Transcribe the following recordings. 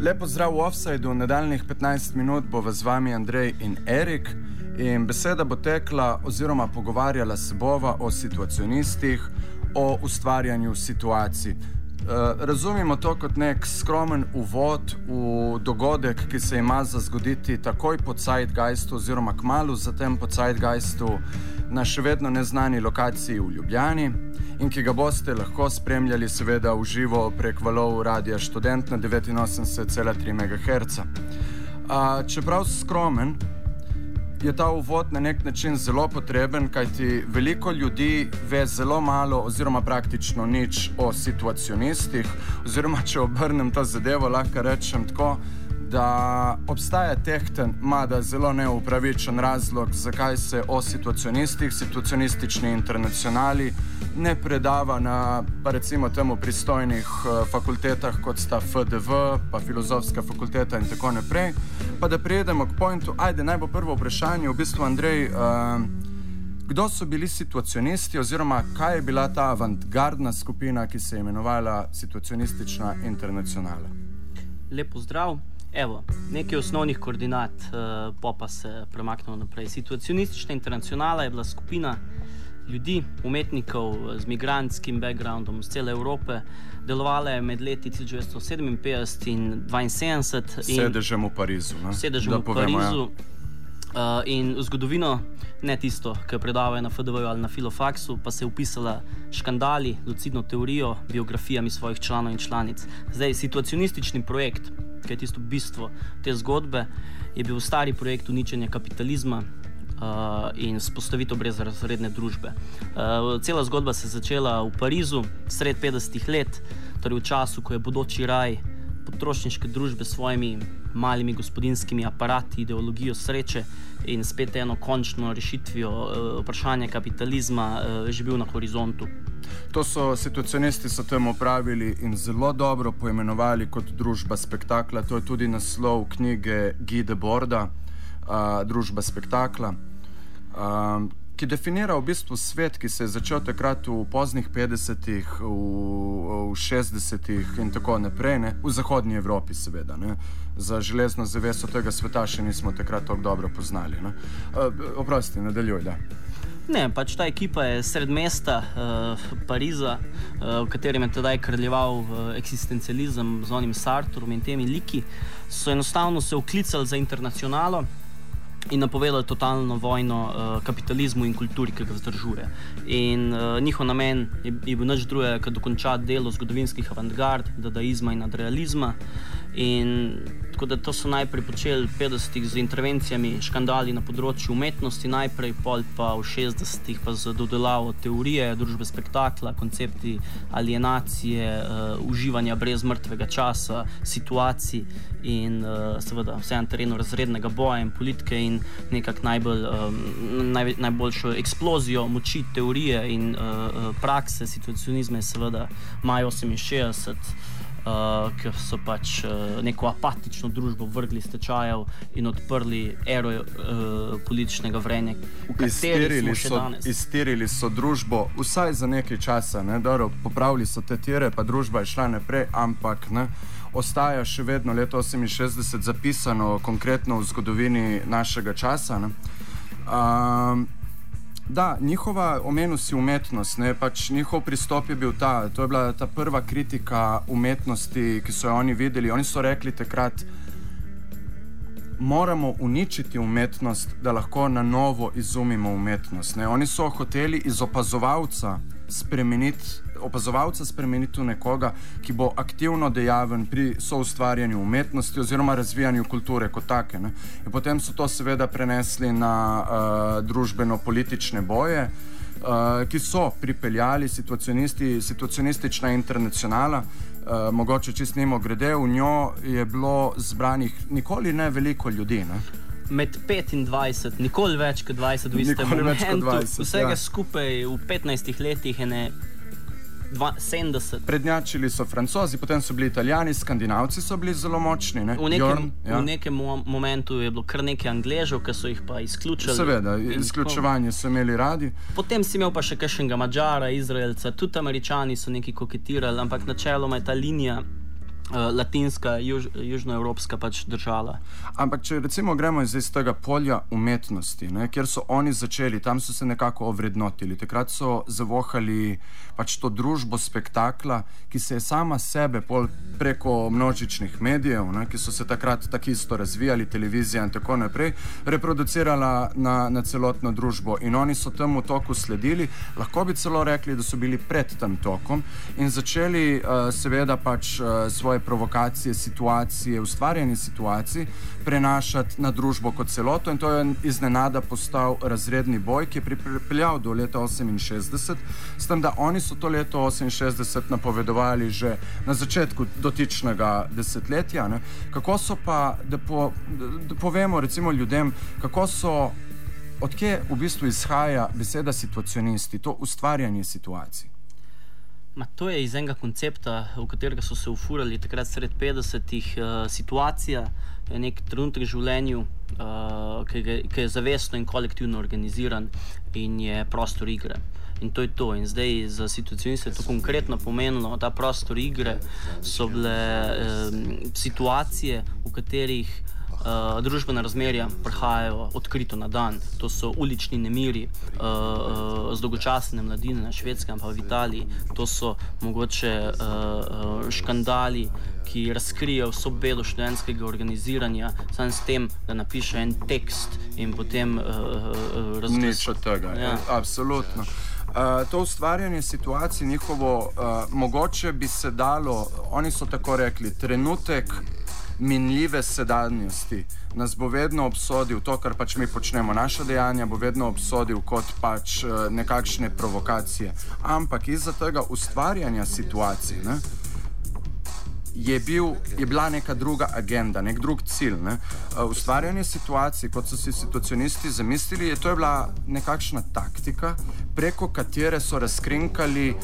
Lepo zdrav v offsajdu, nadaljnih 15 minut bo z vami Andrej in Erik. In beseda bo tekla, oziroma pogovarjala se bova o situacionistih, o ustvarjanju situacij. Uh, razumemo to kot nek skromen uvod v dogodek, ki se ima za zgoditi takoj po Zeitgeistu, oziroma kmalo zatem po Zeitgeistu na še vedno neznani lokaciji v Ljubljani in ki ga boste lahko spremljali, seveda, v živo prek valov radia študent na 89,3 MHz. Uh, čeprav skromen, je ta uvod na nek način zelo potreben, kajti veliko ljudi ve zelo malo, oziroma praktično nič o situacionistih. Oziroma, če obrnem to zadevo, lahko rečem tako da obstaja tehten, mada zelo neupravičen razlog, zakaj se o situacionistih, situacionistični internacionali ne predava na, pa recimo temu, pristojnih uh, fakultetah, kot sta FDV, pa filozofska fakulteta in tako naprej. Pa da prijedemo k pointu, ajde, naj bo prvo vprašanje, v bistvu, Andrej, uh, kdo so bili situacionisti, oziroma kaj je bila ta avantgardna skupina, ki se je imenovala situacionistična internacionala? Lepo zdrav. Evo, nekaj osnovnih koordinat, uh, pa pa se premaknemo naprej. Situacionistična internacionala je bila skupina ljudi, umetnikov z migranskim backgroundom iz cele Evrope, delovala je med leti 1957 in 1972. Sedežem v Parizu. Sedežem v povemo, Parizu. Ja. Uh, in zgodovino, ne tisto, ki jo predavajo na FDW ali na Filofaksu, pa se je upisala škandali, lucidno teorijo, biografijami svojih članov in članic. Zdaj, situacionistični projekt, ki je tisto bistvo te zgodbe, je bil stari projekt uničenja kapitalizma. Uh, in spostavitev brezrazredne družbe. Uh, cela zgodba se je začela v Parizu, sred 50-ih let, torej v času, ko je bodoči raj potrošniške družbe s svojimi malimi gospodinskimi aparati, ideologijo sreče in spet eno končno rešitvijo uh, vprašanja kapitalizma uh, že bil na horizontu. To so situacionisti so temu pravili in zelo dobro poimenovali kot družba spektakla. To je tudi naslov knjige Gide Borda, uh, Družba spektakla. Uh, Ki definira v bistvu svet, ki se je začel takrat v poznih 50-ih, v, v 60-ih in tako naprej, ne? v Zahodnji Evropi, seveda. Ne? Za železno zaveso tega sveta še nismo takrat tako dobro poznali. Uh, oprosti, nadaljuj. Da. Ne, pač ta ekipa je sred mesta uh, Pariza, uh, v katerem je tedaj kraljeval uh, eksistencializem z onim Sartrom in temi liki, so enostavno se uklicali za internacionalo in napovedali totalno vojno uh, kapitalizmu in kulturi, ki ga vzdržuje. In uh, njihov namen je, je bil nič drugega, kot dokončati delo zgodovinskih avantgard, dadaizma in nadrealizma. In tako da to so najprej počeli v 50-ih z intervencijami, škandali na področju umetnosti, najprej pol pa v 60-ih pa z dodelavo teorije, družbe spektakla, koncepti alienacije, uh, uživanja brez mrtvega časa, situacij in uh, seveda vse na terenu razrednega boja in politike in nekako najbolj, um, naj, najboljšo eksplozijo moči teorije in uh, prakse situacionizma je seveda maj 68 uh, ker so pač uh, neko apatično družbo vrgli iz tečajev in odprli ero uh, političnega vrenja, v kateri so danes. Iztirili so družbo vsaj za nekaj časa, ne? Dobro, popravili so te tire, pa družba je šla naprej, ampak ne. Ostaja še vedno leto 68 zapisano, konkretno v zgodovini našega časa. Um, Da, njihova omenil si umetnost, ne, pač njihov pristop je bil ta. To je bila ta prva kritika umetnosti, ki so jo oni videli. Oni so rekli takrat, moramo uničiti umetnost, da lahko na novo izumimo umetnost. Ne. Oni so hoteli iz opazovalca spremeniti opazovalca spremeniti v nekoga, ki bo aktivno dejaven pri soustvarjanju umetnosti oziroma razvijanju kulture kot take. Ne. In potem so to seveda prenesli na uh, družbeno-politične boje. Uh, ki so pripeljali situacionisti, situacionistična internacionala, uh, mogoče čist nimo grede, v njo je bilo zbranih nikoli ne veliko ljudi. Ne? Med 25, nikoli več kot 20, v istem momentu. Vsega ja. skupaj v 15 letih je ne 70. Prednjačili so francozi, potem so bili italijani, skandinavci so bili zelo močni. Ne? V, nekem, Jorn, ja. v nekem momentu je bilo kar nekaj angležev, ki so jih pa izključili. Seveda, izključevanje so imeli radi. Potem si imel pa še kakšnega mačara, izraelca, tudi američani so neki koketirali, ampak načeloma je ta linija latinska, juž, južnoevropska pač država. Ampak, če recimo gremo iz tega polja umetnosti, ne, kjer so oni začeli, tam so se nekako ovrednotili. Takrat so zavohali pač to družbo spektakla, ki se je sama sebe preko množičnih medijev, ne, ki so se takrat tako isto razvijali, televizija in tako naprej, reproducirala na, na celotno družbo. In oni so temu toku sledili, lahko bi celo rekli, da so bili pred tem tokom in začeli uh, seveda pač uh, svoje svoje provokacije, situacije, ustvarjanje situacij prenašati na družbo kot celoto. In to je iznenada postal razredni boj, ki je pripeljal do leta 68, s tem, da oni so to leto 68 napovedovali že na začetku dotičnega desetletja. Ne? Kako so pa, da, po, da povemo recimo ljudem, kako so. Odkje v bistvu izhaja beseda situacionisti, to ustvarjanje situacij? Ma to je iz enega koncepta, v katerega so se ufurali takrat sred 50-ih. Uh, eh, situacija je nek trenutek v življenju, uh, ki, ga, ki je zavestno in kolektivno organiziran in je prostor igre. In to je to. In zdaj za situacijo je to konkretno pomenilo, ta prostor igre so bile um, situacije, v katerih uh, družbena razmerja prihajajo odkrito na dan. To so ulični nemiri, uh, uh, zdolgočasne mladine na švedskem, pa v Italiji, to so mogoče uh, škandali. Ki razkrijejo vso belo študentskega organiziranja, samo s tem, da napiše en tekst in potem uh, razumeš. Nič od tega, ja. absolutno. Uh, to ustvarjanje situacij, njihovo, uh, mogoče bi se dalo, oni so tako rekli, trenutek minljive sedanjosti nas bo vedno obsodil, to, kar pač mi počnemo, naša dejanja, bo vedno obsodil kot pač eh, nekakšne provokacije. Ampak izza tega ustvarjanja situacij. Ne, je, bil, je bila neka druga agenda, nek drug cilj. Ne? Uh, ustvarjanje situacij, kot so si situacionisti zamislili, je to je bila nekakšna taktika, preko katere so razkrinkali uh,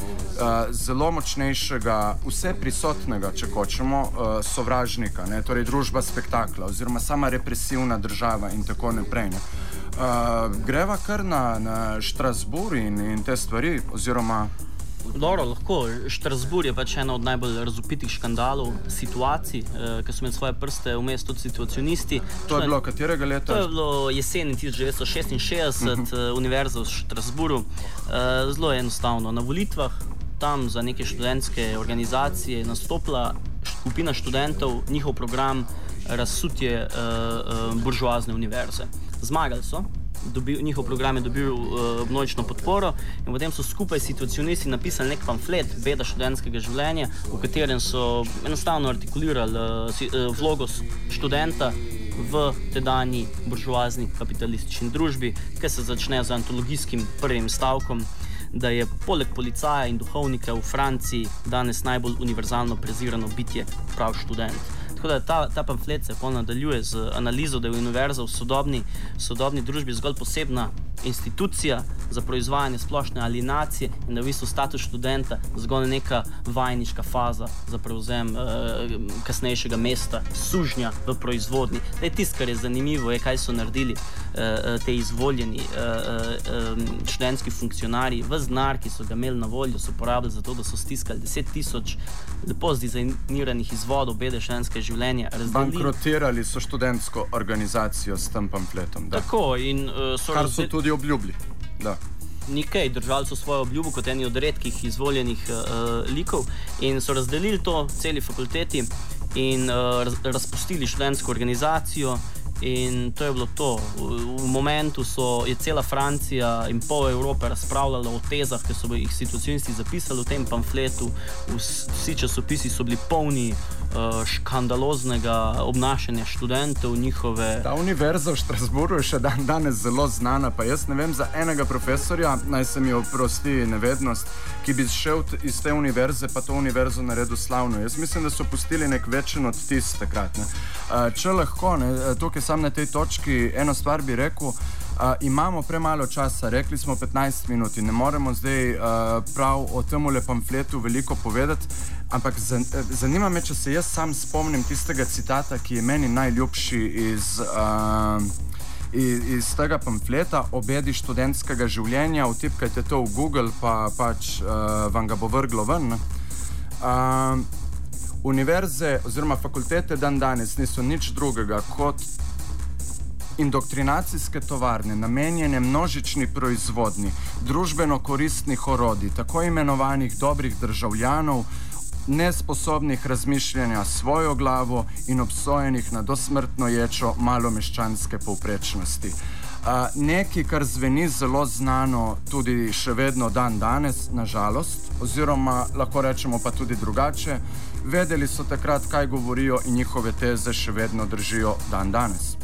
zelo močnejšega, vse prisotnega, če hočemo, uh, sovražnika, ne? torej družba spektakla oziroma sama represivna država in tako naprej. Ne? Uh, greva kar na, na Štrasbur in, in te stvari, oziroma Dobro, lahko. Štrasburg je pač ena od najbolj razupitih škandalov, situacij, eh, ki so imeli svoje prste vmes tudi situacionisti. To je bilo katerega leta? To je bilo jesen 1966, uh -huh. univerza v Štrasburgu. Eh, zelo enostavno. Na volitvah tam za neke študentske organizacije je nastopila skupina študentov, njihov program razsutje eh, eh, buržoazne univerze. Zmagali so dobil, njihov program je dobil uh, množično podporo in potem so skupaj situacionisti napisali nek pamflet Beda študentskega življenja, v katerem so enostavno artikulirali uh, si, uh, vlogo študenta v tedajni buržoazni kapitalistični družbi, ki se začne z antologijskim prvim stavkom. Da je poleg policaja in duhovnika v Franciji danes najbolj univerzalno prezirano bitje prav študent. Tako da ta, ta pamflet se nadaljuje z analizo, da je univerza v sodobni, sodobni družbi zgolj posebna institucija za proizvajanje splošne alienacije in da je v bistvu status študenta zgolj neka vajniška faza za prevzem uh, kasnejšega mesta, sužnja v proizvodni. Da je tisto, kar je zanimivo, je, kaj so naredili uh, te izvoljeni uh, um, študentski funkcionarji. V znar, ki so ga imeli na voljo, so porabili za to, da so stiskali 10 tisoč lepo zdizajniranih izvodov bede študentske življenja. Bankrotirali so študentsko organizacijo s tem pamfletom. Da. Tako in uh, so. Kar so tudi obljubili. Da. Nekaj, držali so svojo obljubo kot eni od redkih izvoljenih uh, likov in so razdelili to celi fakulteti in uh, razpustili študentsko organizacijo. In to je bilo to. V, v momentu so, je cela Francija in pol Evrope razpravljala o tezah, ki so jih situacijisti zapisali v tem pamfletu. Vsi časopisi so bili polni uh, škandaloznega obnašanja študentov, njihove. Ta univerza v Štrasburu je še dan danes zelo znana. Pa jaz ne vem za enega profesorja, naj se mi oprosti nevednost, ki bi šel iz te univerze, pa to univerzo naredil slavno. Jaz mislim, da so pustili nek večen odtis takrat. Ne. Uh, če lahko, ne, tukaj sam na tej točki eno stvar bi rekel. Uh, imamo premalo časa, rekli smo 15 minut in ne moremo zdaj uh, prav o tem pamfletu veliko povedati. Ampak zanima me, če se jaz sam spomnim tistega citata, ki je meni najljubši iz, uh, iz, iz tega pamfleta, obedi študentskega življenja. Vtipkajte to v Google, pa pač uh, vam ga bo vrglo ven. Uh, Univerze oziroma fakultete dan danes niso nič drugega kot indoktrinacijske tovarne, namenjene množični proizvodni, družbeno koristnih orodij, tako imenovanih dobrih državljanov, nesposobnih razmišljanja svojo glavo in obsojenih na dosmrtno ječo malomeščanske povprečnosti. Uh, nekaj, kar zveni zelo znano, tudi še vedno dan danes, nažalost, oziroma lahko rečemo pa tudi drugače, vedeli so takrat, kaj govorijo in njihove teze še vedno držijo dan danes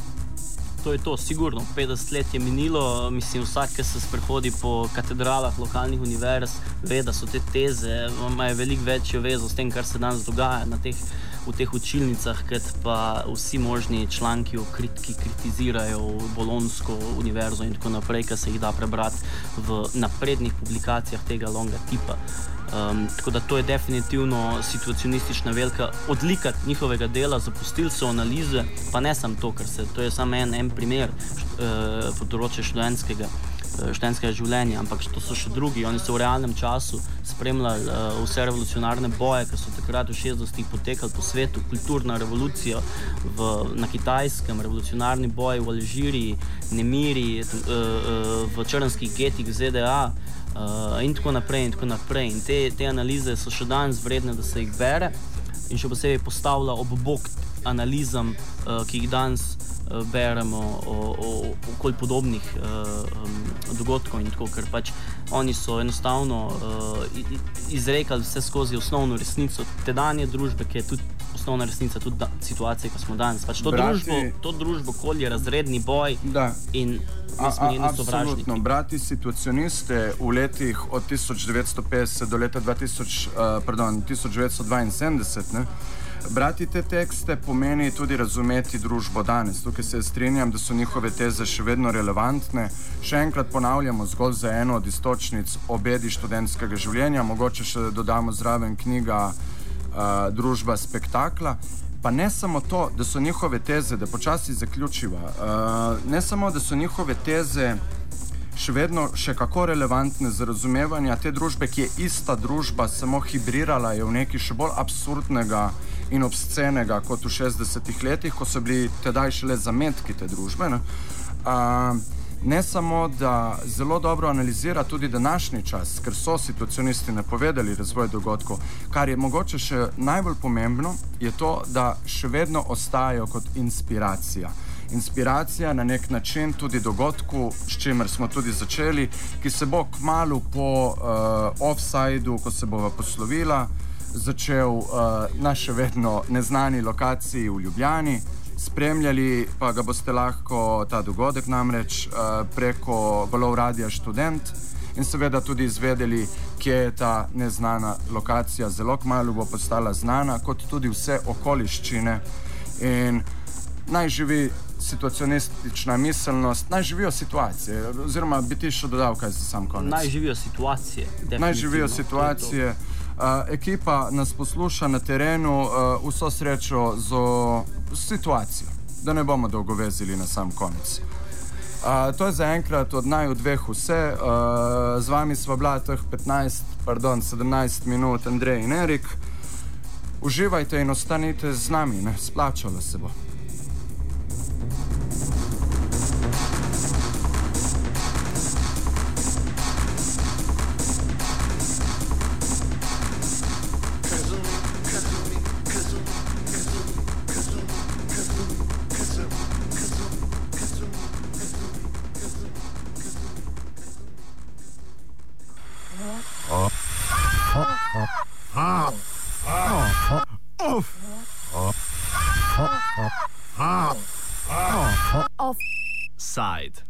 to je to, sigurno. 50 let je minilo, mislim, vsak, ki se sprehodi po katedralah lokalnih univerz, ve, da so te teze, imajo veliko večjo vezo s tem, kar se danes dogaja na teh, v teh učilnicah, kot pa vsi možni članki, krit, ki kritizirajo Bolonsko univerzo in tako naprej, ki se jih da prebrati v naprednih publikacijah tega longa tipa. Um, tako da to je definitivno situacionistična velika odlika njihovega dela, zapustili so analize, pa ne samo to, ker se to je samo en, en primer uh, področja študentskega. Eh, študentskega življenja, ampak to so še drugi. Oni so v realnem času spremljali uh, vse revolucionarne boje, ki so takrat v 60-ih potekali po svetu, kulturna revolucija v, na Kitajskem, revolucionarni boj v Alžiriji, nemiri uh, uh, v črnskih getih ZDA. Uh, in tako naprej, in tako naprej. In te, te analize so še danes vredne, da se jih bere, in še posebej postavlja ob bok analizam, uh, ki jih danes uh, beremo o, o, o okolj podobnih uh, um, dogodkov. Tako, ker pač oni so enostavno uh, izrekali vse skozi osnovno resnico te danje družbe, ki je tudi. Osnovna resnica tudi da, situacija, ki smo danes. Pač to, družbo, to družbo, kol je razredni boj. Da. In Absolutno. Brati situacioniste v letih od 1950 do leta 2000, uh, pardon, 1972, ne, brati te tekste pomeni tudi razumeti družbo danes. Tukaj se strinjam, da so njihove teze še vedno relevantne. Še enkrat ponavljamo zgolj za eno od istočnic obedi študentskega življenja, mogoče še dodamo zraven knjiga uh, Družba spektakla. Pa ne samo to, da so njihove teze, da počasi zaključiva, uh, ne samo, da so njihove teze še vedno še kako relevantne za razumevanje te družbe, ki je ista družba, samo hibrirala je v nekaj še bolj absurdnega in obscenega kot v 60-ih letih, ko so bili tedaj šele zametki te družbe. Ne? Uh, ne samo, da zelo dobro analizira tudi današnji čas, ker so situacionisti napovedali razvoj dogodkov. Kar je mogoče še najbolj pomembno, je to, da še vedno ostajajo kot inspiracija. Inspiracija na nek način tudi dogodku, s čimer smo tudi začeli, ki se bo kmalo po uh, offsajdu, ko se bova poslovila, začel uh, na še vedno neznani lokaciji v Ljubljani. Spremljali pa ga boste lahko ta dogodek namreč uh, preko valov radia študent in seveda tudi izvedeli, kje je ta neznana lokacija. Zelo kmalo bo postala znana, kot tudi vse okoliščine. In naj živi situacionistična miselnost, naj živijo situacije, oziroma bi ti še dodal kaj za sam konec. Naj živijo situacije. Naj živijo situacije. To to. Ekipa nas posluša na terenu, uh, vso srečo z situacijo, da ne bomo dolgo vezili na sam konec. Uh, to je zaenkrat od naj v dveh vse. Uh, z vami smo bila teh 15, pardon, 17 minut, Andrej in Erik. Uživajte in ostanite z nami, ne? splačalo se bo. side.